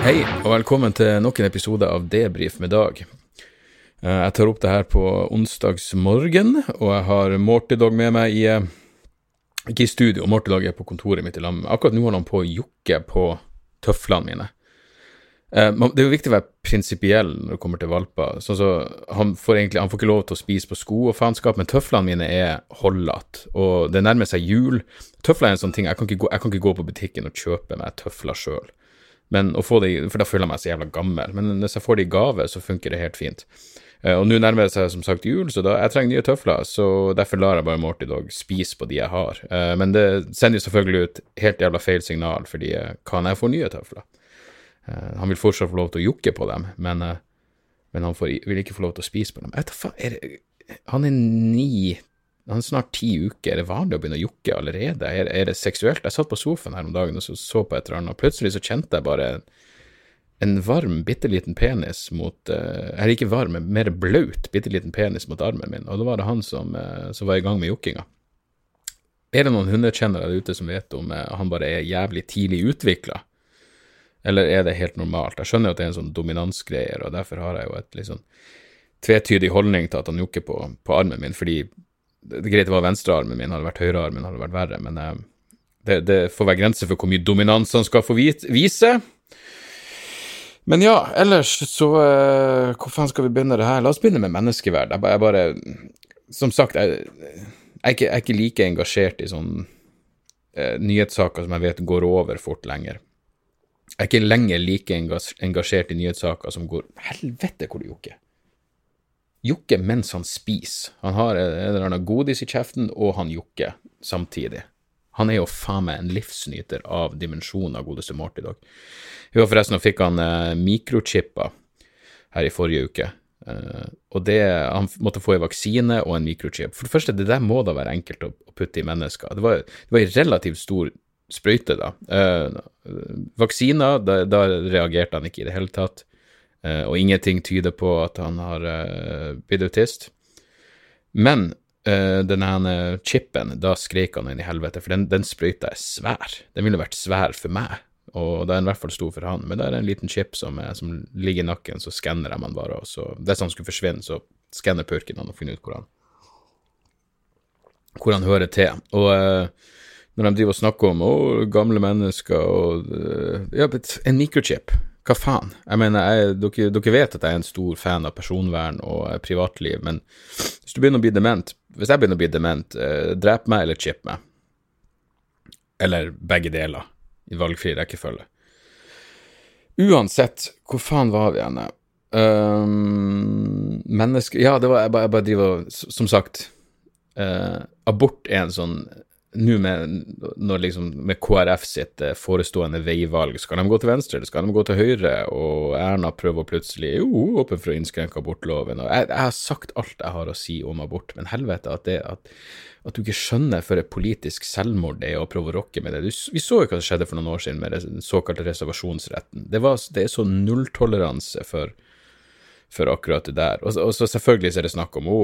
Hei, og velkommen til nok en episode av Debrif med Dag. Eh, Jeg tar opp det her på onsdagsmorgen, og jeg har Morty med meg i eh, Ikke i studio, Morty Dog er på kontoret mitt i lag. Akkurat nå holder han på å jokke på tøflene mine. Eh, Det er jo viktig å være prinsipiell når det kommer til valper. Sånn så han, får egentlig, han får ikke lov til å spise på sko og faenskap, men tøflene mine er holdlatt, og det nærmer seg jul. Tøfler er en sånn ting, jeg kan gå, jeg kan ikke gå på butikken og kjøpe meg tøfler sjøl. Men å få de, For da føler jeg meg så jævla gammel. Men hvis jeg får det i gave, så funker det helt fint. Eh, Og nå nærmer det seg som sagt jul, så da, jeg trenger nye tøfler, så derfor lar jeg bare Morty Dog spise på de jeg har. Eh, Men det sender jo selvfølgelig ut helt jævla feil signal, fordi eh, kan jeg få nye tøfler? Han vil fortsatt få lov til å jokke på dem, men, men han får, vil ikke få lov til å spise på dem. Jeg vet da faen, han er ni han snart ti uker. Er det vanlig å begynne å jokke allerede? Er, er det seksuelt? Jeg satt på sofaen her om dagen og så, så på et eller annet, og plutselig så kjente jeg bare en varm, bitte liten penis mot uh, Eller ikke varm, men mer blaut, bitte liten penis mot armen min, og da var det han som, uh, som var i gang med jokkinga. Er det noen hundekjennere der ute som vet om uh, han bare er jævlig tidlig utvikla? Eller er det helt normalt? Jeg skjønner jo at det er en sånn dominansgreier, og derfor har jeg jo et litt sånn tvetydig holdning til at han jokker på, på armen min, fordi det er greit det var venstrearmen min, hadde det vært høyrearmen, hadde det vært verre, men eh, det, det får være grenser for hvor mye dominans han skal få vise. Men ja, ellers så eh, Hvor faen skal vi begynne det her? La oss begynne med menneskeverd. Jeg, jeg bare Som sagt, jeg, jeg, er ikke, jeg er ikke like engasjert i sånn eh, nyhetssaker som jeg vet går over fort lenger. Jeg er ikke lenger like engasjert i nyhetssaker som går Helvete, hvor du jokker! Jokke mens han spiser. Han har en eller annen godis i kjeften, og han jokker samtidig. Han er jo faen meg en livsnyter av dimensjoner, godeste Morty Dog. Jo, forresten, nå fikk han eh, mikrochipper her i forrige uke. Eh, og det, han måtte få en vaksine og en mikrochip. For det første, det der må da være enkelt å, å putte i mennesker. Det var, det relativt stor sprøyte, da. Eh, vaksiner, da, da reagerte han ikke i det hele tatt. Eh, og ingenting tyder på at han har uh, blitt autist. Men uh, den her chipen, da skrek han inn i helvete, for den, den sprøyta er svær. Den ville vært svær for meg, og da er den i hvert fall stor for han. Men da er det en liten chip som, er, som ligger i nakken, så skanner jeg man bare, og så Hvis han skulle forsvinne, så skanner purken han og finner ut hvor han hvor han hører til. Og eh, når de driver og snakker om å, gamle mennesker og eh, Ja, en mikrochip, hva faen? Jeg mener, jeg, dere, dere vet at jeg er en stor fan av personvern og eh, privatliv, men hvis du begynner å bli dement Hvis jeg begynner å bli dement, eh, drep meg eller chip meg. Eller begge deler, i valgfri rekkefølge. Uansett, hvor faen var vi igjen? Um, mennesker Ja, det var jeg bare, jeg bare driver og Som sagt, eh, abort er en sånn nå med, liksom, med KrF sitt eh, forestående veivalg, skal de gå til venstre eller skal de gå til høyre? Og Erna prøver plutselig jo, åpen for å innskrenke abortloven. Og jeg, jeg har sagt alt jeg har å si om abort, men helvete at, det, at, at du ikke skjønner for et politisk selvmord det er å prøve å rokke med det. Du, vi så jo hva som skjedde for noen år siden med den såkalte reservasjonsretten. Det, var, det er så nulltoleranse for, for akkurat det der. Og, og så selvfølgelig så er det snakk om å,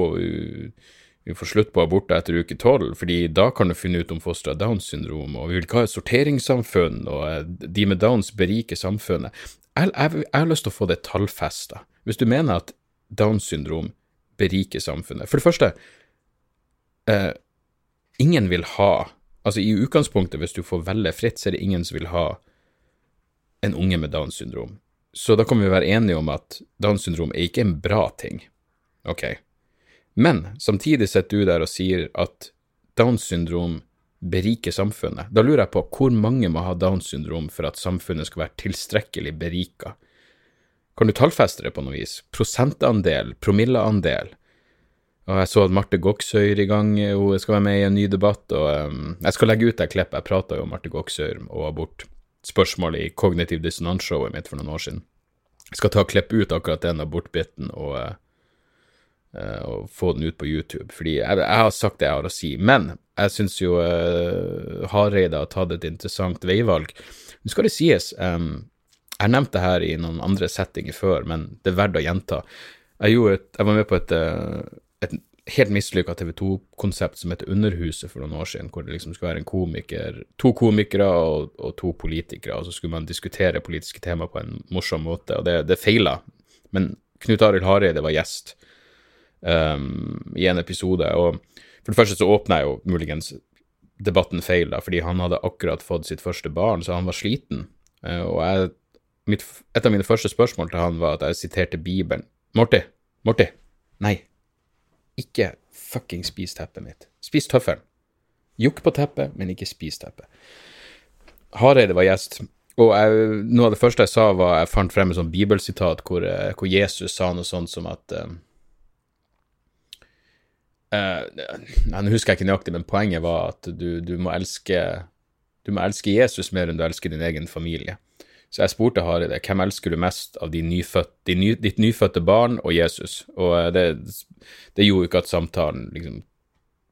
vi får slutt på aborter etter uke tolv, fordi da kan du finne ut om fosteret har Downs syndrom, og vi vil ikke ha et sorteringssamfunn, og eh, de med Downs beriker samfunnet. Jeg, jeg, jeg har lyst til å få det tallfesta. Hvis du mener at Downs syndrom beriker samfunnet For det første, eh, ingen vil ha Altså, i utgangspunktet, hvis du får velge fritt, så er det ingen som vil ha en unge med Downs syndrom. Så da kan vi være enige om at Downs syndrom er ikke en bra ting. Ok. Men samtidig sitter du der og sier at Downs syndrom beriker samfunnet. Da lurer jeg på hvor mange må ha Downs syndrom for at samfunnet skal være tilstrekkelig berika? Kan du tallfeste det på noe vis? Prosentandel? Promilleandel? Og jeg så at Marte Goksøyr i gang, hun skal være med i en ny debatt, og um, jeg skal legge ut det klippet. Jeg prata jo om Marte Goksøyr og abort. Spørsmålet i Kognitiv dissonans-showet mitt for noen år siden. Jeg skal ta og klippe ut akkurat den abortbiten og, uh, og få den ut på YouTube, fordi jeg, jeg, har sagt det jeg har å si. Men jeg syns jo uh, Hareide har tatt et interessant veivalg. Nå skal det sies, um, jeg har nevnt det her i noen andre settinger før, men det er verdt å gjenta. Jeg, et, jeg var med på et uh, et helt mislykka TV 2-konsept som heter Underhuset for noen år siden, hvor det liksom skulle være en komiker, to komikere og, og, to politikere, og så skulle man diskutere politiske tema på en morsom måte, og det, det feila. Men Knut Arild Hareide var gjest um, i en episode, og for det første så åpna jeg jo muligens debatten feil, da, fordi han hadde akkurat fått sitt første barn, så han var sliten. Uh, og jeg, mitt, et av mine første spørsmål til han var at jeg siterte Bibelen. Morty, Morty, nei, ikke fucking spis teppet mitt. Spis tøffelen. Jukk på teppet, men ikke spis teppet. Hareide var gjest, og jeg, noe av det første jeg sa, var jeg fant frem et sånt bibelsitat hvor, eh, hvor, Jesus sa noe sånt som at uh, Nå husker jeg ikke nøyaktig, men poenget var at du, du, må elske du må elske Jesus mer enn du elsker din egen familie. Så jeg spurte Hareide hvem elsker du mest av nyfødte, ny, ditt nyfødte barn og Jesus, og eh, det, det gjorde ikke at samtalen liksom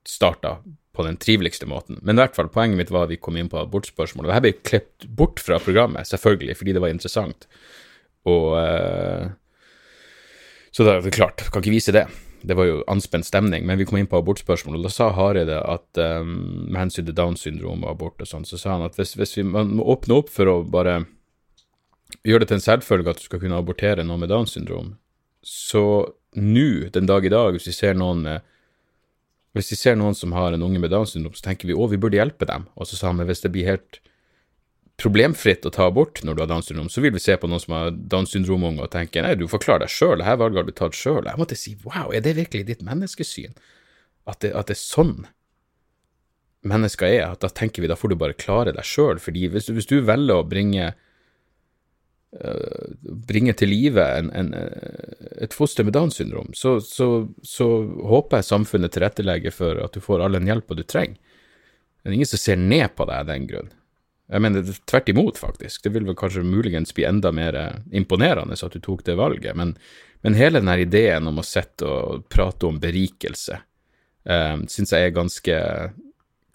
starta på den triveligste måten. Men i hvert fall, poenget mitt var at vi kom inn på abortspørsmål. Og her ble klippet bort fra programmet, selvfølgelig, fordi det var interessant. Og uh, Så da er det klart, kan ikke vise det. Det var jo anspent stemning, men vi kom inn på abortspørsmål, og da sa Hareide at um, med hensyn til Downs syndrom og abort og sånn, så sa han at hvis, hvis vi man må åpne opp for å bare gjøre det til en selvfølge at du skal kunne abortere noen med Downs syndrom, så nå, den dag i dag, hvis vi ser noen med hvis vi ser noen som har en unge med Downs syndrom, så tenker vi å, vi burde hjelpe dem. Og så sa han men hvis det blir helt problemfritt å ta abort når du har Downs syndrom, så vil vi se på noen som har Downs syndrom-unge og tenke nei, du forklarer deg sjøl, dette valget har du tatt sjøl. Jeg måtte si wow, er det virkelig ditt menneskesyn? At det, at det er sånn mennesker er? At da tenker vi da får du bare klare deg sjøl. Fordi hvis, hvis du velger å bringe Eh, bringe til live en, en, et foster med Downs syndrom, så, så, så, håper jeg samfunnet tilrettelegger for at du får all den hjelpa du trenger. Det er ingen som ser ned på deg av den grunn. Jeg mener tvert imot, faktisk. Det vil vel kanskje muligens bli enda mer imponerende at du tok det valget, men, men hele den ideen om å sitte og prate om berikelse eh, syns jeg er ganske,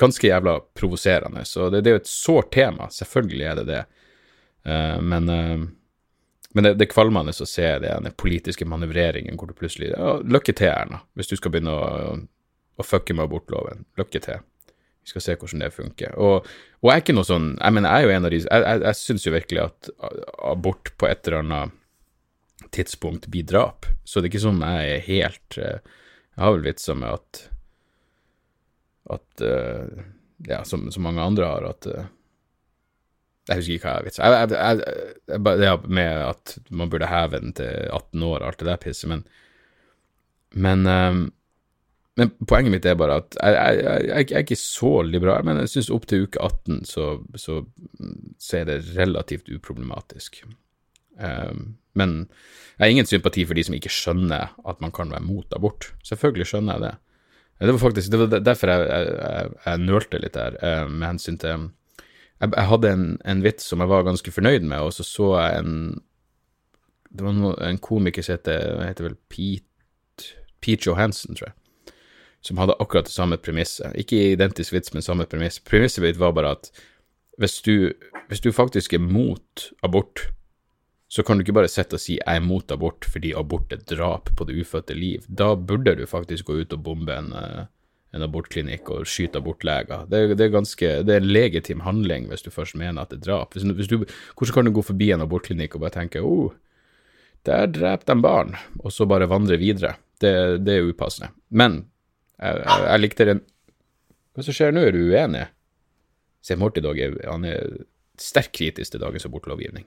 ganske jævla provoserende. Så det, det er jo et sårt tema, selvfølgelig er det det. eh, men eh, men det, det er kvalmende å se den politiske manøvreringen hvor du plutselig ja, Lykke til, Erna, hvis du skal begynne å, å fucke med abortloven. Lykke til. Vi skal se hvordan det funker. Og, og jeg er ikke noe sånn Jeg mener, jeg er jo en av de Jeg, jeg, jeg syns jo virkelig at abort på et eller annet tidspunkt blir drap. Så det er ikke sånn jeg er helt Jeg har vel vitsa med at At Ja, som, som mange andre har, at jeg husker ikke hva jeg vitsa. Jeg, jeg, det med at man burde heve den til 18 år og alt det der pisset, men men, um, men poenget mitt er bare at jeg, er ikke så liberal, men jeg syns opp til uke 18 så, så, så, er det relativt uproblematisk. Um, men jeg har ingen sympati for de som ikke skjønner at man kan være mot abort. Selvfølgelig skjønner jeg det. Det var faktisk det var derfor jeg, jeg, jeg nølte litt der, uh, med hensyn til jeg, jeg hadde en, en, vits som jeg var ganske fornøyd med, og så så jeg en Det var en komiker som heter, heter vel Pete, Pete Johansen, tror jeg, som hadde akkurat det samme premisset. Ikke identisk vits, men samme premiss. Premisset mitt var bare at hvis du, hvis du faktisk er mot abort, så kan du ikke bare sitte og si 'jeg er mot abort' fordi abort er drap på det ufødte liv. Da burde du faktisk gå ut og bombe en, uh, en abortklinikk og skyte abortleger. Det, det, er ganske, det er en legitim handling hvis du først mener at det er drap. Hvis, hvis du, hvordan kan du gå forbi en abortklinikk og bare tenke oh, der drepte de barn, og så bare vandre videre? Det, det er upassende. Men jeg, jeg, likte den Hva som skjer nå, er du uenig? Se, Morty Dog han er sterkt kritisk til dagens abortlovgivning.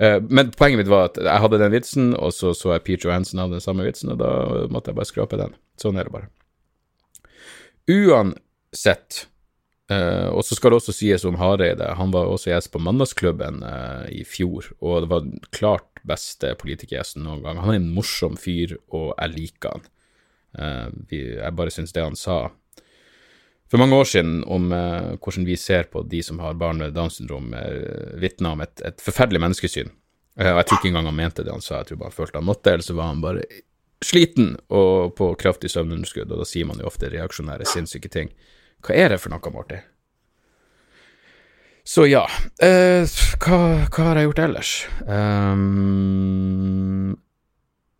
Uh, men poenget mitt var at jeg hadde den vitsen, og så så jeg Peter Johansen hadde den samme vitsen, og da måtte jeg bare skrape den. Sånn er det bare. Uansett Uh, og så skal det også sies om Hareide, han var også gjest på Mandagsklubben uh, i fjor, og det var klart beste politikergjesten noen gang. Han er en morsom fyr, og jeg liker han. Uh, vi, jeg bare syns det han sa for mange år siden om hvordan vi ser på de som har barn med Downs syndrom, uh, vitna om et, et, forferdelig menneskesyn. og jeg tror ikke engang han mente det han sa, jeg tror bare han følte han måtte, eller så var han bare sliten og på kraftig søvnunderskudd, og da sier man jo ofte reaksjonære, sinnssyke ting. Hva er det for noe, Morty? Så ja, eh, hva, hva, har jeg gjort ellers? Um,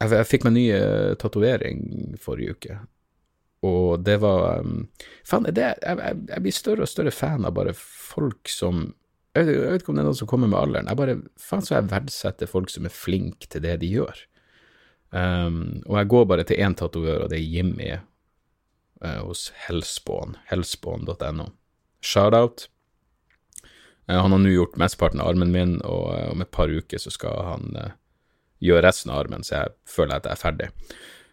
jeg, jeg, fikk meg ny uh, tatovering forrige uke, og det var um, Faen, det, jeg, jeg, jeg, blir større og større fan av bare folk som jeg vet, jeg vet ikke om det er noe som kommer med alderen. Jeg bare, Faen, så jeg verdsetter folk som er flinke til det de gjør. Um, og jeg går bare til én tatovør, og det er Jimmy uh, hos Hellspawn, hellspawn.no. Shout-out. Uh, han har nå gjort mesteparten av armen min, og uh, om et par uker så skal han gjøre resten av armen, så jeg føler at jeg er ferdig.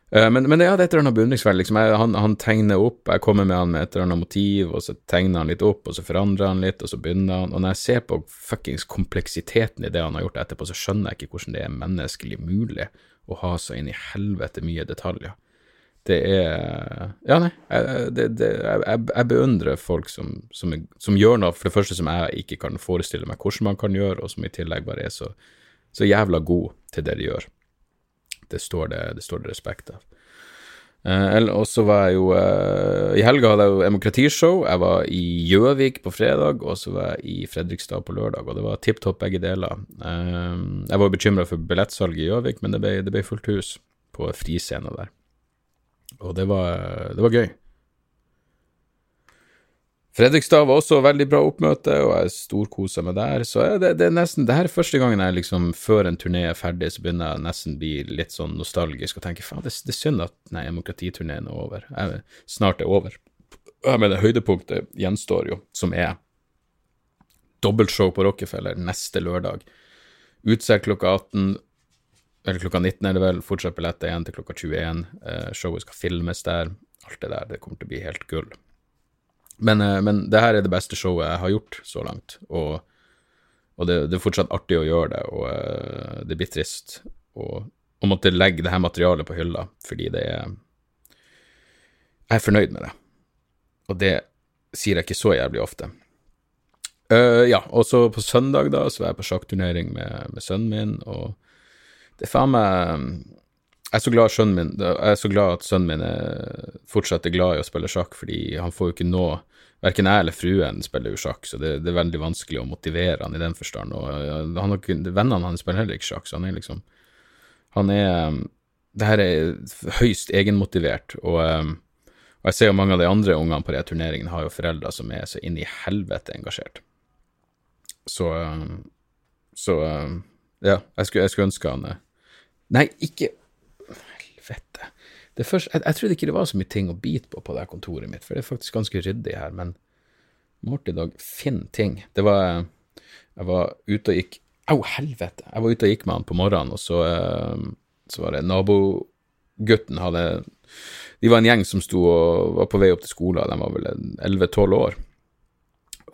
Men, men, ja, det er et eller annet beundringsverdig. Liksom. Han, han, tegner opp, jeg kommer med han med et eller annet motiv, og så tegner han litt opp, og så forandrer han litt, og så begynner han Og når jeg ser på fuckings kompleksiteten i det han har gjort etterpå, så skjønner jeg ikke hvordan det er menneskelig mulig å ha så inn i helvete mye detaljer. Det er Ja, nei, jeg, det, det, jeg, jeg beundrer folk som, som, som, gjør noe, for det første som jeg ikke kan forestille meg hvordan man kan gjøre, og som i tillegg bare er så, så jævla god til det de gjør. Det står det, det, står det respekt av. Eh, og så var jeg jo eh, I helga hadde jeg jo demokratishow. Jeg var i Gjøvik på fredag, og så var jeg i Fredrikstad på lørdag, og det var tipp topp begge deler. Eh, jeg var bekymra for billettsalget i Gjøvik, men det ble, det ble, fullt hus på friscena der. Og det var, det var gøy. Fredrikstad var også veldig bra oppmøte, og jeg storkosa meg der. Så det, det, er nesten, det her er første gangen jeg liksom, før en turné er ferdig, så begynner jeg nesten bli litt sånn nostalgisk og tenker faen, det, det, er synd at nei, demokratiturneen er over. Jeg, snart er over. Jeg mener, høydepunktet gjenstår jo, som er dobbeltshow på Rockefeller neste lørdag. Utsolgt klokka 18, eller klokka 19 er det vel, fortsatt billetter igjen til klokka 21. Eh, showet skal filmes der. Alt det der, det kommer til å bli helt gull. Men, eh, men det her er det beste showet jeg har gjort så langt, og, og det, det, er fortsatt artig å gjøre det, og uh, det blir trist å, måtte legge det her materialet på hylla, fordi det er Jeg er fornøyd med det, og det sier jeg ikke så jævlig ofte. Uh, ja, og så på søndag, da, så var jeg på sjakkturnering med, med sønnen min, og det er faen meg jeg er så glad min Jeg er så glad at sønnen min er fortsatt er glad i å spille sjakk, fordi han får jo ikke nå Verken jeg eller fruen spiller jo sjakk, så det, det, er veldig vanskelig å motivere han i den forstand. Og han har, vennene hans spiller heller ikke sjakk, så han er liksom Han er Det her er høyst egenmotivert, og, og jeg ser jo mange av de andre ungene på de turneringene har jo foreldre som er så inn i helvete engasjert. Så Så ja, jeg skulle, jeg skulle ønske han Nei, ikke Helvete. Først, jeg, jeg, trodde ikke det var så mye ting å bite på på det kontoret mitt, for det er faktisk ganske ryddig her, men Morty Dag, finn ting. Det var Jeg var ute og gikk Au, helvete! Jeg var ute og gikk med han på morgenen, og så, eh, så var det nabogutten hadde De var en gjeng som sto og var på vei opp til skolen, de var vel 11-12 år.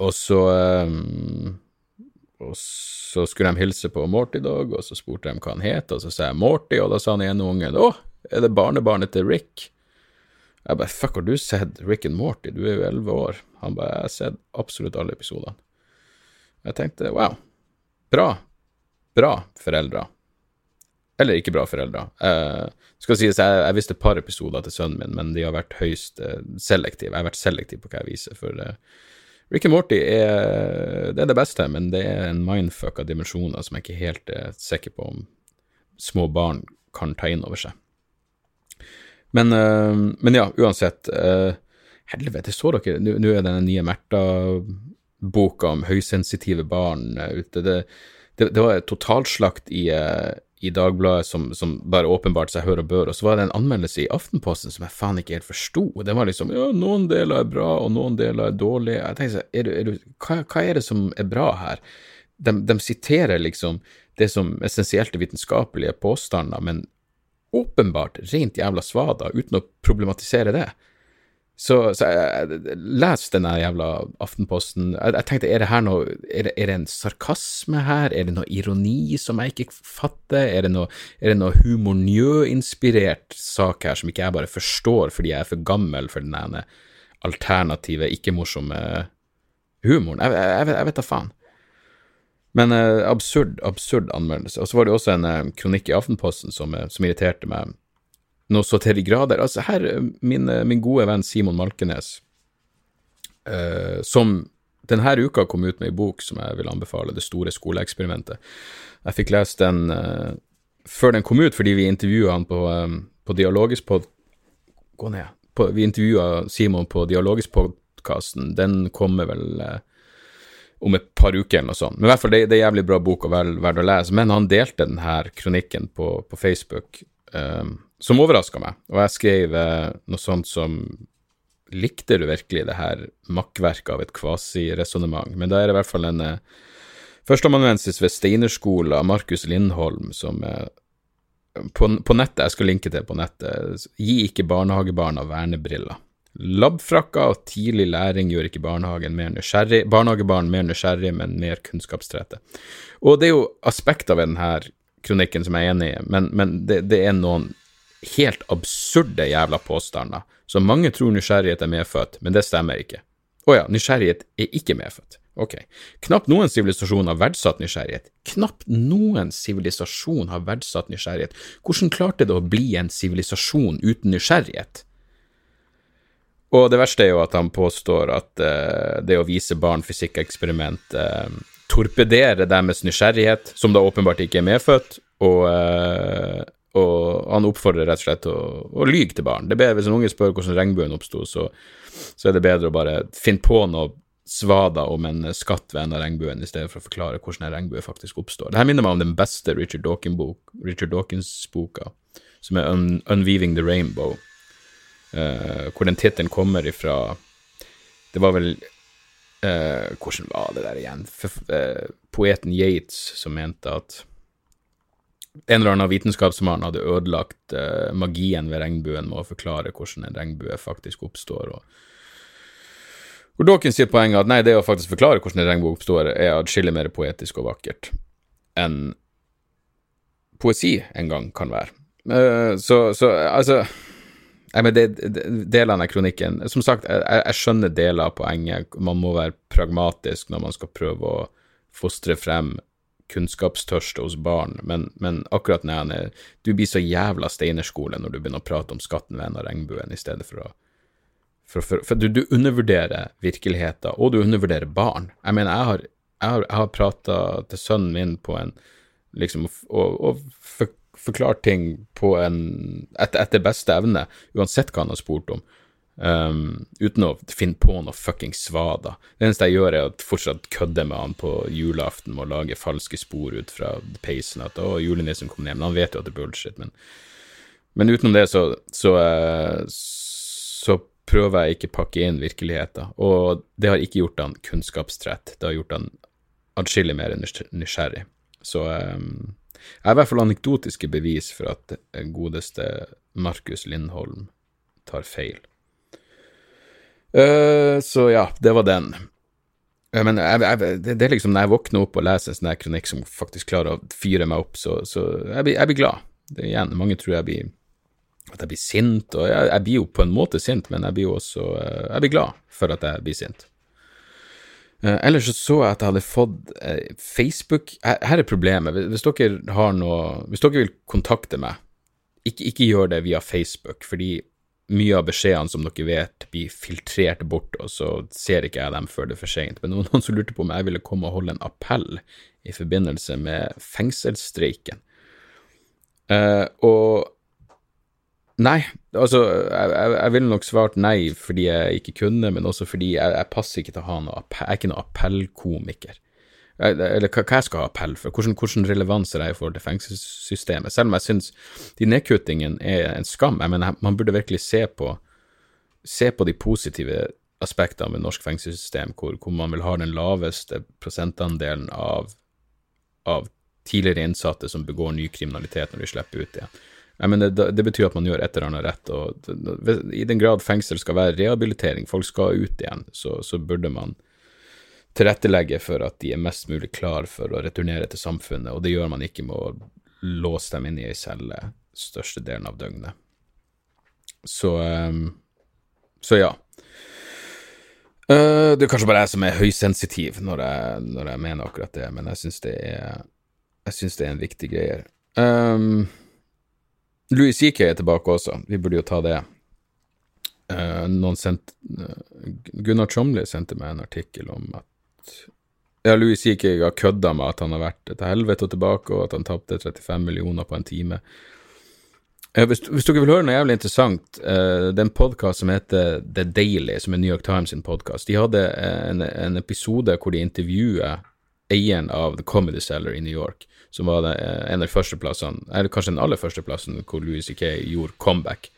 Og så um, og så skulle de hilse på Morty Dog, og så spurte de hva han het, og så sa jeg Morty, og da sa han ene ungen å, er det barnebarnet til Rick? Jeg bare fuck, har du sett Rick and Morty, du er jo elleve år. Han bare jeg har sett absolutt alle episodene. Jeg tenkte wow, bra, bra foreldre. Eller ikke bra foreldre. Eh, skal sies, jeg, jeg visste et par episoder til sønnen min, men de har vært høyst eh, selektive. Jeg har vært selektiv på hva jeg viser, for eh, Rick and Morty er det, er det beste, men det er en mindfuck av dimensjoner som jeg ikke helt er sikker på om små barn kan ta inn over seg. Men, uh, men ja, uansett. Uh, helvete, så dere Nå er den nye Märtha-boka om høysensitive barn uh, ute. Det, det, det, var et totalslakt i, i Dagbladet som, som, bare åpenbart seg hør og bør, og så var det en anmeldelse i Aftenposten som jeg faen ikke helt forsto. Det var liksom ja, noen deler er bra, og noen deler er dårlige. Jeg tenkte er du, er du, hva, hva, er det som er bra her? De, de siterer liksom det som essensielt er vitenskapelige påstander, men åpenbart rent jævla svada, uten å problematisere det. Så, så jeg, jeg, les denne jævla Aftenposten. Jeg, jeg, tenkte, er det her noe er det, er det, en sarkasme her? Er det noe ironi som jeg ikke fatter? Er det noe, noe humor inspirert sak her som ikke jeg bare forstår fordi jeg er for gammel for den ene alternative, ikke-morsomme humoren? Jeg, jeg, vet da faen. Men eh, absurd, absurd anmeldelse. Og så var det også en eh, kronikk i Aftenposten som, eh, som irriterte meg noe så til de grader. Altså, her, min, min gode venn Simon Malkenes, som denne uka kom ut med ei bok som jeg vil anbefale, Det store skoleeksperimentet. Jeg fikk lest den før den kom ut, fordi vi intervjua han på, på Dialogisk pod... Gå ned. På, vi intervjua Simon på Dialogisk-podkasten. Den kommer vel om et par uker eller noe sånt. Men i hvert fall, det, det er jævlig bra bok og vel verdt å lese. Men han delte denne kronikken på, på Facebook. Um, som overraska meg. Og jeg skrev uh, noe sånt som Likte du virkelig det her makkverket av et kvasiresonnement? Men da er det i hvert fall en uh, førsteamanuensis ved Steinerskolen, Markus Lindholm, som uh, på, på, nettet, jeg skal linke til på nettet, gi ikke barnehagebarna vernebriller. Labfrakker og tidlig læring gjør ikke barnehagen mer nysgjerrig, barnehagebarn mer nysgjerrig, men mer kunnskapstrette. Og det er jo aspekter ved denne kronikken som jeg er enig i, men, men det, det, er noen helt absurde jævla påstander, så mange tror nysgjerrighet er medfødt, men det stemmer ikke. Å ja, nysgjerrighet er ikke medfødt. Ok. Knapt noen sivilisasjon har verdsatt nysgjerrighet. Knapt noen sivilisasjon har verdsatt nysgjerrighet. Hvordan klarte det å bli en sivilisasjon uten nysgjerrighet? Og det verste er jo at han påstår at uh, det å vise barn fysikkeksperiment uh, torpederer deres nysgjerrighet, som da åpenbart ikke er medfødt, og, uh, og han oppfordrer rett og slett å, å lyge til barn. Det bedre Hvis en unge spør hvordan regnbuen oppsto, så, så, er det bedre å bare finne på noe svada om en skatt ved en av regnbuen, i stedet for å forklare hvordan en regnbue faktisk oppstår. Dette minner meg om den beste Richard Dawkins-boka, som er Un Unweaving the Rainbow, uh, hvor den tittelen kommer ifra Det var vel uh, Hvordan var det der igjen? For, uh, poeten Yates som mente at en eller annen vitenskapsmann hadde ødelagt magien ved regnbuen med å forklare hvordan en regnbue faktisk oppstår. og hvor Dawkins sier poenget at nei, det å faktisk forklare hvordan en regnbue oppstår, er atskillig mer poetisk og vakkert enn poesi en gang kan være. Så, så, altså jeg men det, Delene av kronikken Som sagt, jeg, jeg, skjønner deler av poenget. Man må være pragmatisk når man skal prøve å fostre frem kunnskapstørste hos barn, men, men akkurat når jeg Du blir så jævla steinerskole når du begynner å prate om skatten ved en av regnbuen, i stedet for å For, for, for du, du, undervurderer virkeligheten, og du undervurderer barn. Jeg mener, jeg har, jeg har, har prata til sønnen min på en Liksom, og, og for, forklart ting på en etter, etter beste evne, uansett hva han har spurt om. Um, uten å finne på noe fuckings svada. Det eneste jeg gjør, er å fortsatt kødde med han på julaften med å lage falske spor ut fra peisen. At 'å, julenissen kom hjem'. Han vet jo at det er bullshit, men, men utenom det, så, så, uh, så prøver jeg ikke pakke inn virkeligheten. Og det har ikke gjort han kunnskapstrett. Det har gjort han atskillig mer nysgjerrig. Så um, jeg har i hvert fall anekdotiske bevis for at godeste Markus Lindholm tar feil. Uh, så ja, det var den. Men jeg, jeg, det, er liksom når jeg våkner opp og leser en sånn kronikk som faktisk klarer å fyre meg opp, så, så jeg, blir, jeg, blir, glad. Det igjen, mange tror jeg blir at jeg blir sint, og jeg, blir jo på en måte sint, men jeg blir jo også uh, Jeg blir glad for at jeg blir sint. Uh, ellers så så jeg at jeg hadde fått Facebook her, her, er problemet. Hvis dere har noe Hvis dere vil kontakte meg, ikke, ikke gjør det via Facebook, fordi mye av beskjedene som dere vet, blir filtrert bort, og så ser ikke jeg dem før det er for seint. Men noen som lurte på om jeg ville komme og holde en appell i forbindelse med fengselsstreiken. Uh, og Nei, altså, jeg, jeg, ville nok svart nei fordi jeg ikke kunne, men også fordi jeg, jeg passer ikke til å ha noe appell, jeg er ikke noe appellkomiker. Eller hva, jeg skal ha appell for, hvordan, hvordan relevans er det i forhold til fengselssystemet? Selv om jeg syns de nedkuttingene er en skam. Jeg mener, man burde virkelig se på, se på de positive aspektene med norsk fengselssystem, hvor, hvor, man vil ha den laveste prosentandelen av, av tidligere innsatte som begår ny kriminalitet når de slipper ut igjen. Jeg mener, det, det betyr at man gjør et eller annet rett, og i den grad fengsel skal være rehabilitering, folk skal ut igjen, så, så burde man tilrettelegge for at de er mest mulig klar for å returnere til samfunnet, og det gjør man ikke med å låse dem inn i ei celle størstedelen av døgnet. Så um, Så ja. Uh, det er kanskje bare jeg som er høysensitiv når jeg, når jeg mener akkurat det, men jeg syns det det er en viktig greie. Um, Louis CK er tilbake også, vi burde jo ta det. Uh, noen sendt, uh, Gunnar Tjomli sendte meg en artikkel om at ja, Louis CK har kødda med at han har vært til helvete og tilbake, og at han tapte 35 millioner på en time. Hvis, hvis, dere vil høre noe jævlig interessant, uh, det er en podkast som heter The Daily, som er New York Times sin podkast. De hadde en, en, episode hvor de intervjuer eieren av The Comedy Cellar i New York, som var uh, en av de første plassene, eller kanskje den aller første plassen hvor Louis C.K. gjorde comeback.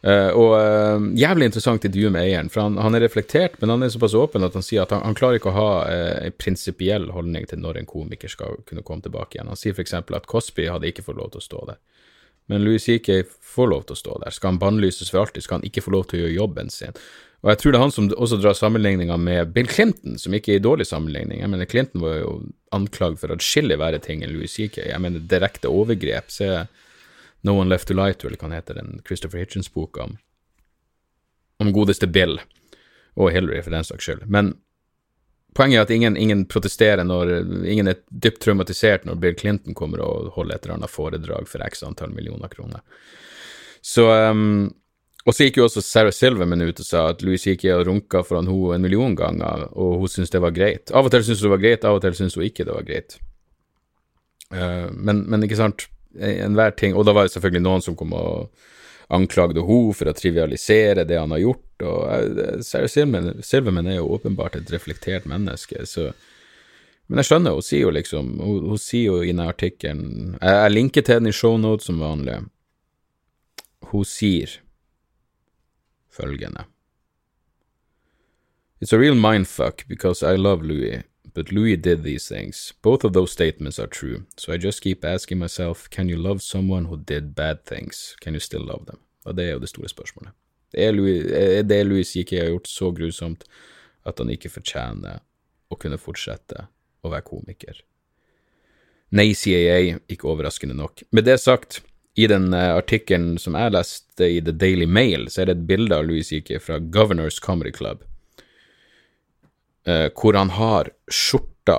Uh, og uh, jævlig interessant intervju med eieren, for han, han, er reflektert, men han er såpass åpen at han sier at han, han klarer ikke å ha uh, en prinsipiell holdning til når en komiker skal kunne komme tilbake igjen. Han sier f.eks. at Cosby hadde ikke fått lov til å stå der. Men Louis C.K. får lov til å stå der. Skal han bannlyses for alltid, skal han ikke få lov til å gjøre jobben sin. Og jeg tror det er han som også drar sammenligninger med Bill Clinton, som ikke er i dårlig sammenligning. Jeg mener, Clinton var jo anklagd for atskillig verre ting enn Louis C.K. Jeg mener, direkte overgrep. Se No One Left to Light, eller hva han heter, den Christopher Hitchens-boka om, om godeste Bill, og Hillary, for den saks skyld. Men Poenget er at ingen, ingen, protesterer når Ingen er dypt traumatisert når Bill Clinton kommer og holder et eller annet foredrag for x antall millioner kroner. Så um, Og så gikk jo også Sarah Silverman ut og sa at Louis gikk og runka foran henne en million ganger, og hun syntes det var greit. Av og til syntes hun det var greit, av og til syntes hun ikke det var greit. Uh, men, men, ikke sant, enhver ting Og da var det selvfølgelig noen som kom og anklagde henne for å trivialisere det han har gjort, og Sarah Silverman, Silverman er jo åpenbart et reflektert menneske, så Men jeg skjønner, hun sier jo liksom Hun, hun sier jo i denne artikkelen jeg, jeg linker til den i shownotes som vanlig. Hun sier følgende It's a real mindfuck because I love Louis, but Louis did these things. Both of those statements are true, so I just keep asking myself, can you love someone who did bad things? Can you still love them? Og det er jo det store spørsmålet. Er, Louis, er det Louis ikke har gjort så grusomt at han ikke fortjener å kunne fortsette å være komiker? Nei, CAA, ikke overraskende nok. Med det sagt, i den uh, artikkelen som jeg leste i The Daily Mail, så er det et bilde av Louis C.K. fra Governors Comedy Club, uh, hvor han har skjorta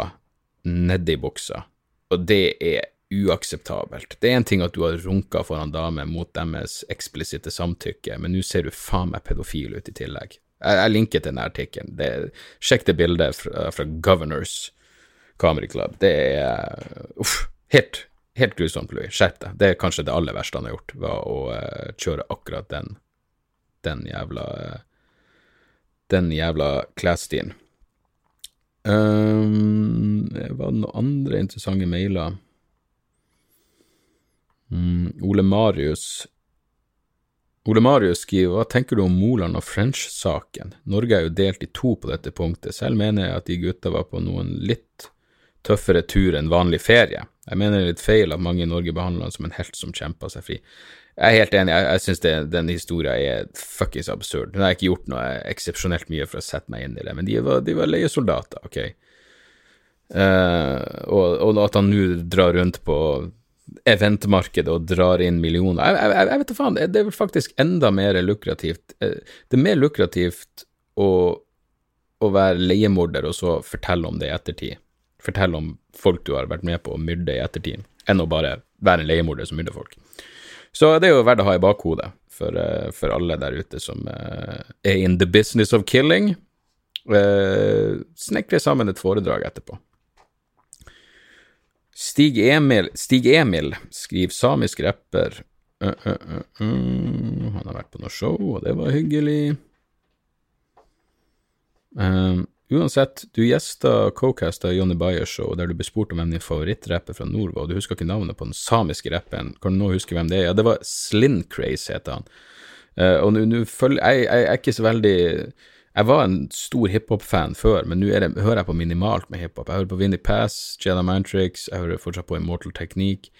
nedi buksa, og det er uakseptabelt. Det er en ting at du har runka for en dame mot deres eksplisitte samtykke, men nå ser du faen meg pedofil ut i tillegg. Jeg, jeg linker til denne artikkelen. Sjekk det bildet fra, fra Governors Comedy Club. Det er uff, helt, helt grusomt, Louis. Skjerp deg. Det er kanskje det aller verste han har gjort, var å uh, kjøre akkurat den, den jævla uh, Den jævla klesstilen. Um, var det noen andre interessante mailer? Mm, Ole Marius Ole Marius skriver hva tenker du om Moland og French-saken? Norge er jo delt i to på dette punktet. Selv mener jeg at de gutta var på noen litt tøffere tur enn vanlig ferie. Jeg mener det er litt feil at mange i Norge behandler han som en helt som kjempa seg fri. Jeg er helt enig, jeg, jeg syns den historien er fuckings absurd. Nå har jeg ikke gjort noe eksepsjonelt mye for å sette meg inn i det, men de var, de var leiesoldater, ok? Uh, og, og, at han nå drar rundt på eventmarkedet og drar inn millioner. Jeg, jeg, jeg vet da faen, det er vel faktisk enda mer lukrativt. Eh, det er mer lukrativt å, å være leiemorder og så fortelle om det i ettertid. Fortelle om folk du har vært med på å myrde i ettertid, enn å bare være en leiemorder som myrder folk. Så det er jo verdt å ha i bakhodet for, eh, for alle der ute som uh, er in the business of killing. Uh, snekre sammen et foredrag etterpå. Stig Emil, Stig Emil skriver samisk rapper uh, uh, uh, Han har vært på noe show, og det var hyggelig. Um, uansett, du gjesta co-casta Johnny Bayers show der du ble spurt om hvem din favorittrapper fra nord var, og du husker ikke navnet på den samiske rapperen. Kan du nå huske hvem det er? Ja, det var Slincraze, heter han. Uh, og nå følger jeg, jeg, jeg er ikke så veldig jeg var en stor hiphop-fan før, men nå hører jeg på minimalt med hiphop. Jeg hører på Vinnie Pass, Jedi Mantrix, jeg hører fortsatt på Immortal Technique.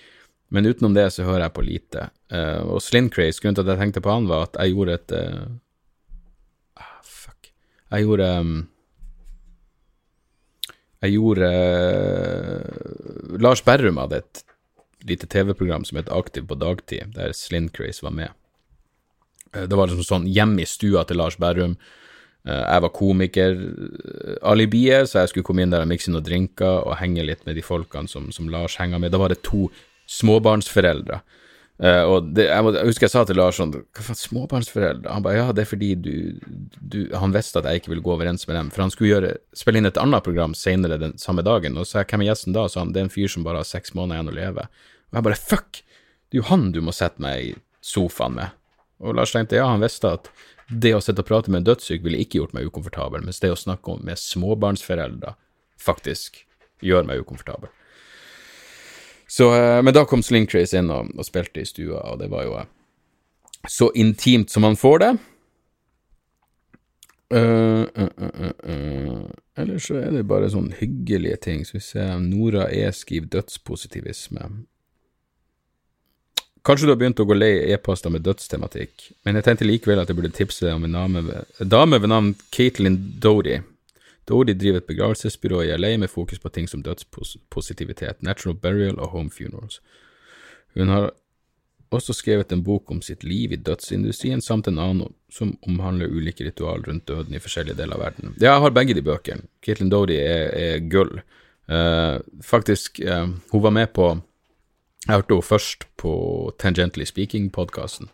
Men utenom det så hører jeg på lite. Uh, og Slincraze, grunnen til at jeg tenkte på han, var at jeg gjorde et uh, ah, Fuck. Jeg gjorde um, Jeg gjorde uh, Lars Berrum hadde et lite TV-program som het Aktiv på dagtid, der Slincrace var med. det var liksom sånn hjemme i stua til Lars Berrum. Jeg var komiker-alibiet, så jeg skulle komme inn der og mikse noen drinker og henge litt med de folkene som, som Lars henger med. Da var det to småbarnsforeldre. Uh, og det, jeg, må, jeg, husker jeg sa til Lars sånn Hva faen, småbarnsforeldre? Han ba ja, det er fordi du, du, Han visste at jeg ikke ville gå overens med dem, for han skulle gjøre, spille inn et annet program senere den samme dagen. Og så sa jeg hvem er gjesten da? og Så han det er en fyr som bare har seks måneder igjen å leve. Og jeg bare fuck! Det er jo han du må sette meg i sofaen med. Og Lars tenkte ja, han visste at det å sitte og prate med en dødssyk ville ikke gjort meg ukomfortabel, mens det å snakke med småbarnsforeldre faktisk gjør meg ukomfortabel. Så, eh, men da kom Sling inn og, og, spilte i stua, og det var jo eh, så intimt som man får det. Uh, uh, uh, Ellers så er det bare sånn hyggelige ting. Skal vi se Nora E skriver dødspositivisme. Kanskje du har begynt å gå lei e-poster med dødstematikk, men jeg tenkte likevel at jeg burde tipse deg om en dame ved, dame ved navn Katelyn Doty Dodi driver et begravelsesbyrå i LA med fokus på ting som dødspositivitet, natural burial og home funerals. Hun har også skrevet en bok om sitt liv i dødsindustrien, samt en annen som omhandler ulike ritual rundt døden i forskjellige deler av verden. Ja, jeg har begge de bøkene. Caitlin Dodi er, er gull. Uh, faktisk, uh, hun var med på Jeg hørte henne først på Tangently Speaking-podkasten,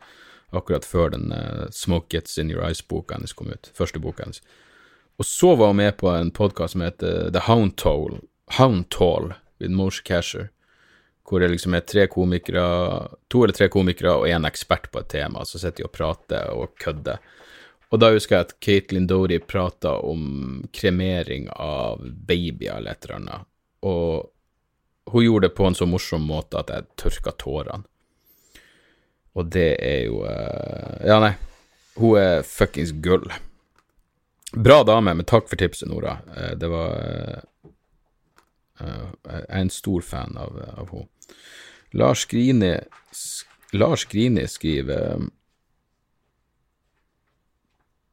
akkurat før den uh, Smoke Gets In Your Eyes-boka hennes kom ut. Første boka hennes. Og så var hun med på en podkast som heter The Hound Toll, Hound Tall with Moshe Casher, hvor det liksom er tre komikere, to eller tre komikere og én ekspert på et tema, så sitter de og prater og kødder. Og da husker jeg at Caitlin Dory prata om kremering av babyer eller et eller annet, og hun gjorde det på en så morsom måte at jeg tørka tårene. Og det er jo uh, Ja, nei. Hun er fuckings gull. Bra dame, men takk for tipset, Nora. Eh, det var uh, Jeg er en stor fan av, av henne. Lars Grini, Lars Grini skriver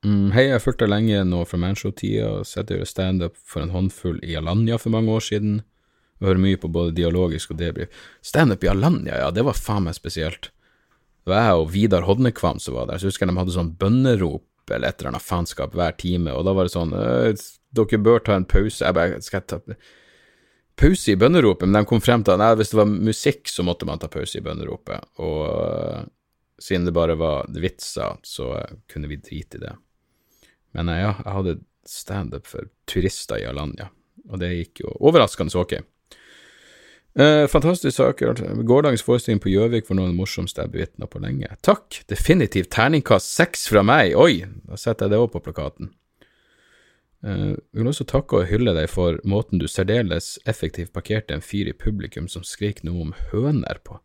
mm, Hei, jeg har fulgt deg lenge nå fra Manshow-tida, sett deg gjøre standup for en håndfull i Alanya for mange år siden, Jeg hører mye på både dialogisk og debrief. Standup i Alanya, ja, det var faen meg spesielt. Det var jeg og Vidar Hodnekvam som var der, så husker jeg de hadde sånn bønnerop eller et eller annet faenskap hver time, og da var det sånn Dere bør ta en pause. Jeg bare Skal jeg ta pause i bønneropet? Men de kom frem til at nei, hvis det var musikk, så måtte man ta pause i bønneropet. Og uh, siden det bare var vitser, så uh, kunne vi drite i det. Men ja, jeg hadde standup for turister i Alanya, og det gikk jo overraskende ok. Eh, fantastisk saker. Gårsdagens forestilling på Gjøvik var noe av det morsomste jeg bevitna på lenge. Takk! Definitivt terningkast seks fra meg! Oi, da setter jeg det opp på plakaten. Eh, vil også takke og hylle deg for måten du særdeles effektivt parkerte en fyr i publikum som skrek noe om høner på.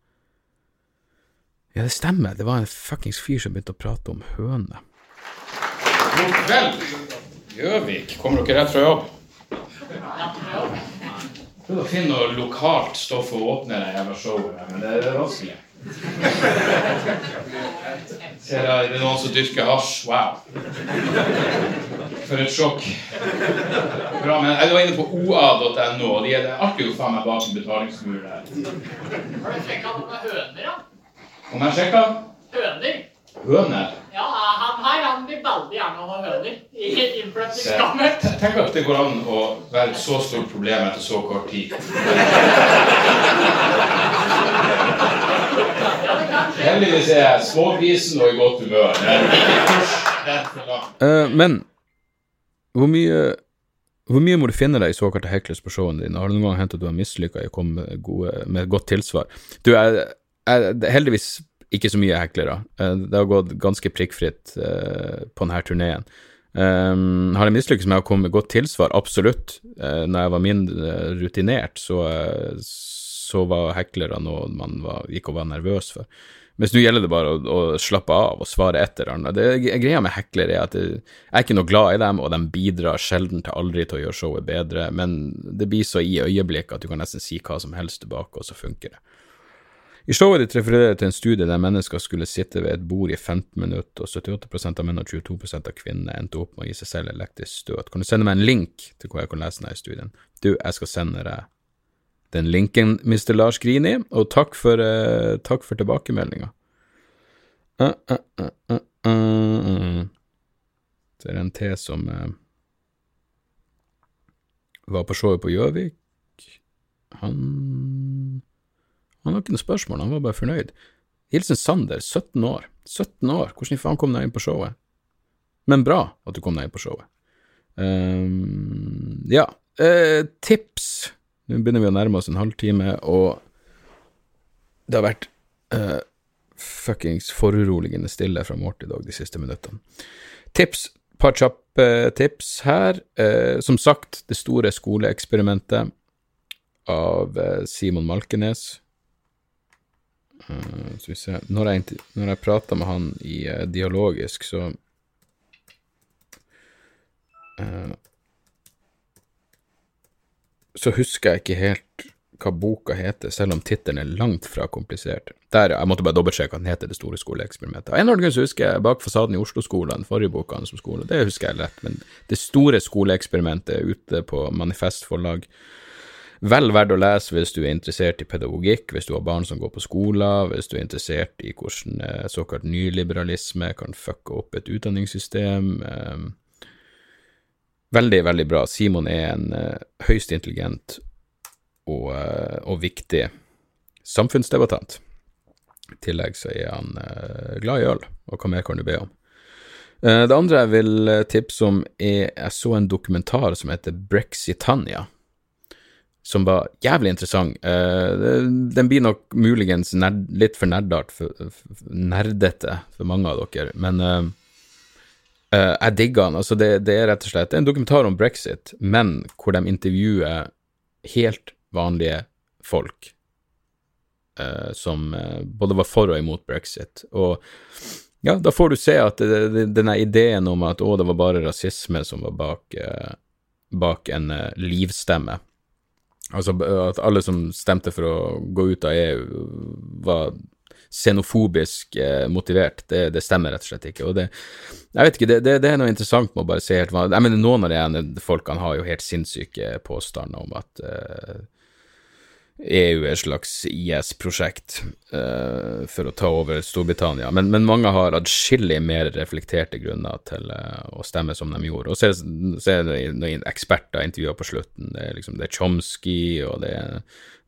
Ja, det stemmer, det var en fuckings fyr som begynte å prate om høner. God kveld, Gjøvik. Kommer dere rett fra jobb? Prøvde å finne noe lokalt stoff å åpne det jævla showet men det er vanskelig. Ser jeg, det er noen som dyrker hasj. Wow. For et sjokk. Bra, men Jeg var inne på oa.no, og de er, det artig å faen meg bak en betalingsmur der. Har du sjekka om det er høner, da? Om jeg sjekka? Høner. Høner? Ja, han her han vil veldig gjerne ha høner i innflyttingskammer. Tenk at det går an å være et så stort problem etter så kort tid. Heldigvis er jeg smågrisen og i godt humør. Uh, men hvor mye hvor mye må du finne deg i såkalte hecklers på showene dine? Har det noen gang hendt at du har mislykka i å komme med, gode, med godt tilsvar? Du, er, er heldigvis ikke så mye heklere. Eh, det har gått ganske prikkfritt eh, på denne turneen. Um, har jeg mislykkes med å komme med godt tilsvar? Absolutt. Uh, når jeg var mindre rutinert, så, så var heklere noe man var, gikk og var nervøs for. Mens nå gjelder det bare å, å, slappe av og svare etter hverandre. Det, greia med heklere er at jeg, jeg er ikke noe glad i dem, og de bidrar sjelden til aldri til å gjøre showet bedre, men det blir så i øyeblikket at du kan nesten si hva som helst tilbake, og så funker det. I showet ditt refererer til en studie der mennesker skulle sitte ved et bord i 15 minutter, og 78% av menn og 22% av kvinner endte opp med å gi seg selv elektrisk støt. Kan du sende meg en link til hvor jeg kan lese denne studien? Du, jeg skal sende deg den linken, Mr. Lars Grini, og takk for, uh, takk for tilbakemeldinga. Uh, uh, uh, uh, Det er en T som var på showet på Gjøvik. Han Han hadde ikke noe spørsmål, han var bare fornøyd. Hilsen Sander, 17 år. 17 år, hvordan faen kom du deg inn på showet? Men bra at du kom deg inn på showet. Um, ja, uh, tips. Nå begynner vi å nærme oss en halvtime, og det har vært uh, fuckings foruroligende stille fra Morty Dog de siste minuttene. Tips, par kjappe tips her. Uh, som sagt, det store skoleeksperimentet av Simon Malkenes. Uh, skal vi se Når jeg, når jeg prata med han i uh, dialogisk, så uh, Så husker jeg ikke helt hva boka heter, selv om tittelen er langt fra komplisert. Der, Jeg måtte bare dobbeltsjekke hva den heter Det store skoleeksperimentet. En eller så husker jeg Bak fasaden i Oslo-skolen, forrige boka hans om skole, det husker jeg lett, men Det store skoleeksperimentet er ute på Manifest forlag. Vel verdt å lese hvis du er interessert i pedagogikk, hvis du har barn som går på skoler, hvis du er interessert i hvordan eh, såkalt nyliberalisme kan fucke opp et utdanningssystem. Eh, veldig, veldig bra. Simon er en eh, høyst intelligent og, og viktig samfunnsdebattant. I tillegg så er han glad i øl, og hva mer kan du be om? Det andre jeg vil tipse om, er jeg så en dokumentar som heter Brexitania som var jævlig interessant. Uh, den blir nok muligens nerd, litt for nerdart, for, for, nerdete for mange av dere, men uh, uh, jeg digger den. Altså, det, det, er rett og slett en dokumentar om brexit, men hvor de intervjuer helt vanlige folk som både var for og imot brexit. Og ja, da får du se at denne ideen om at å, det var bare rasisme som var bak, bak en livstemme Altså at alle som stemte for å gå ut av EU, var xenofobisk eh, motivert. Det, det, stemmer rett og slett ikke. Og det, jeg vet ikke, det, det, det er noe interessant med å bare se helt vanlig Jeg mener, noen av de ene folkene har jo helt sinnssyke påstander om at eh, EU er et slags IS-prosjekt uh, for å ta over Storbritannia, men, men mange har adskillig mer reflekterte grunner til uh, å stemme som de gjorde. Og så, er det noen eksperter intervjua på slutten. Det er, liksom, det er Chomsky, og det er,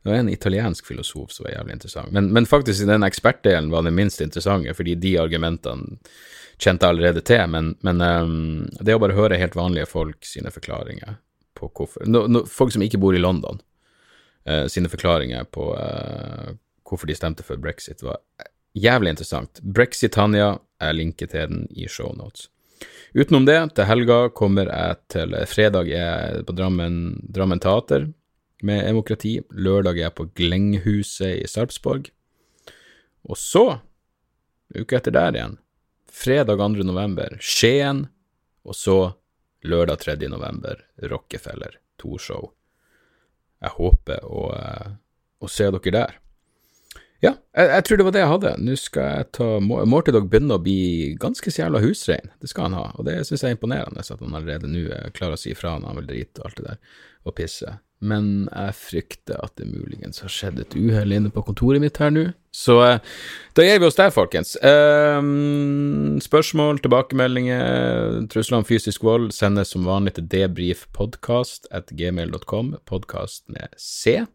det er en italiensk filosof som er jævlig interessant. Men, men faktisk, den ekspertdelen var den minst interessante, fordi de argumentene kjente jeg allerede til. Men, men um, det å bare høre helt vanlige folk sine forklaringer på hvorfor no, no, Folk som ikke bor i London uh, sine forklaringer på uh, hvorfor de stemte for brexit, var jævlig interessant. Brexitania, jeg linker til den i shownotes. Utenom det, til helga kommer jeg til Fredag er jeg på Drammen, Drammen Teater med Demokrati. Lørdag er jeg på Glenghuset i Sarpsborg. Og så, uka etter der igjen, fredag 2. november, Skien. Og så lørdag 3. november, Rockefeller. To show jeg håper å, eh, å se dere der. Ja, jeg, jeg, tror det var det jeg hadde. Nå skal jeg ta Morty Dog begynne å bli ganske så jævla husrein. Det skal han ha, og det syns jeg er imponerende at han allerede nå klarer å si fra når han vil drite og alt det der, og pisse men jeg frykter at det muligens har skjedd et uhell inne på kontoret mitt her nå. Så eh, da gir vi oss der, folkens. Um, spørsmål, tilbakemeldinger, trusler om fysisk vold sendes som vanlig til debrifpodkast.gmail.com, podkast med C.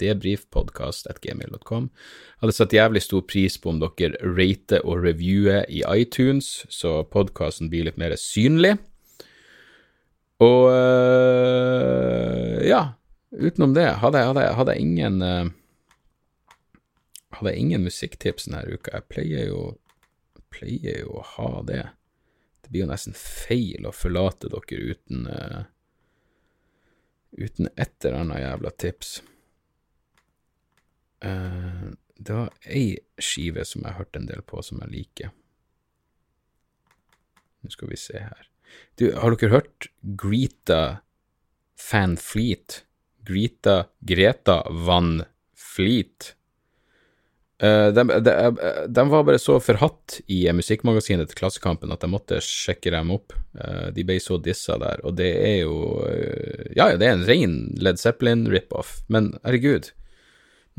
Debrifpodkast.gmail.com. Hadde satt jævlig stor pris på om dere rater og reviewer i iTunes, så podkasten blir litt mer synlig. Og øh, ja, utenom det hadde jeg, ingen øh, Hadde jeg ingen musikktips denne uka. Jeg pleier jo, pleier jo å ha det. Det blir jo nesten feil å forlate dere uten øh, uten et eller annet jævla tips. Det var ei skive som jeg hørte en del på, som jeg liker. Nå skal vi se her. Du, har dere hørt Greta Van Fleet? Greta Greta Van Fleet? Uh, de, de, de, var bare så forhatt i musikkmagasinet til Klassekampen at jeg måtte sjekke dem opp. Uh, de ble så dissa der, og det er jo uh, Ja, det er en ren Led Zeppelin rip-off, men herregud,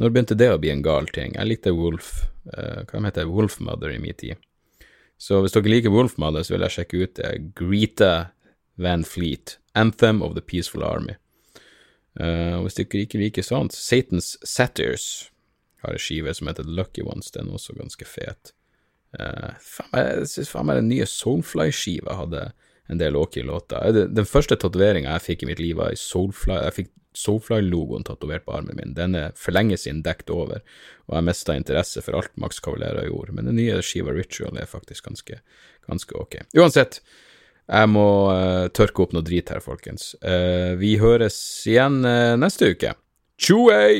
når begynte det å bli en gal ting? Jeg likte Wolf, hva heter Wolfmother i min tid. Så hvis dere liker Wolfmother, så vil jeg sjekke ut det. Greta Van Fleet, Anthem of the Peaceful Army. og hvis dere ikke liker sånt, Satans Satyrs har en skive som heter Lucky Ones, den er også ganske fet. Uh, jeg syns faen meg den nye Soulfly-skiva hadde en del åkre låter. Den første tatoveringa jeg fikk i mitt liv, var i Soulfly. Jeg fikk Soulfly-logoen tatovert på armen min. Den er for lenge siden dekt over, og jeg mista interesse for alt Max Cavalera gjorde. Men den nye skiva Ritual er faktisk ganske, ganske ok. Uansett, jeg må uh, tørke opp noe drit her, folkens. Uh, vi høres igjen neste uke. Tjoei!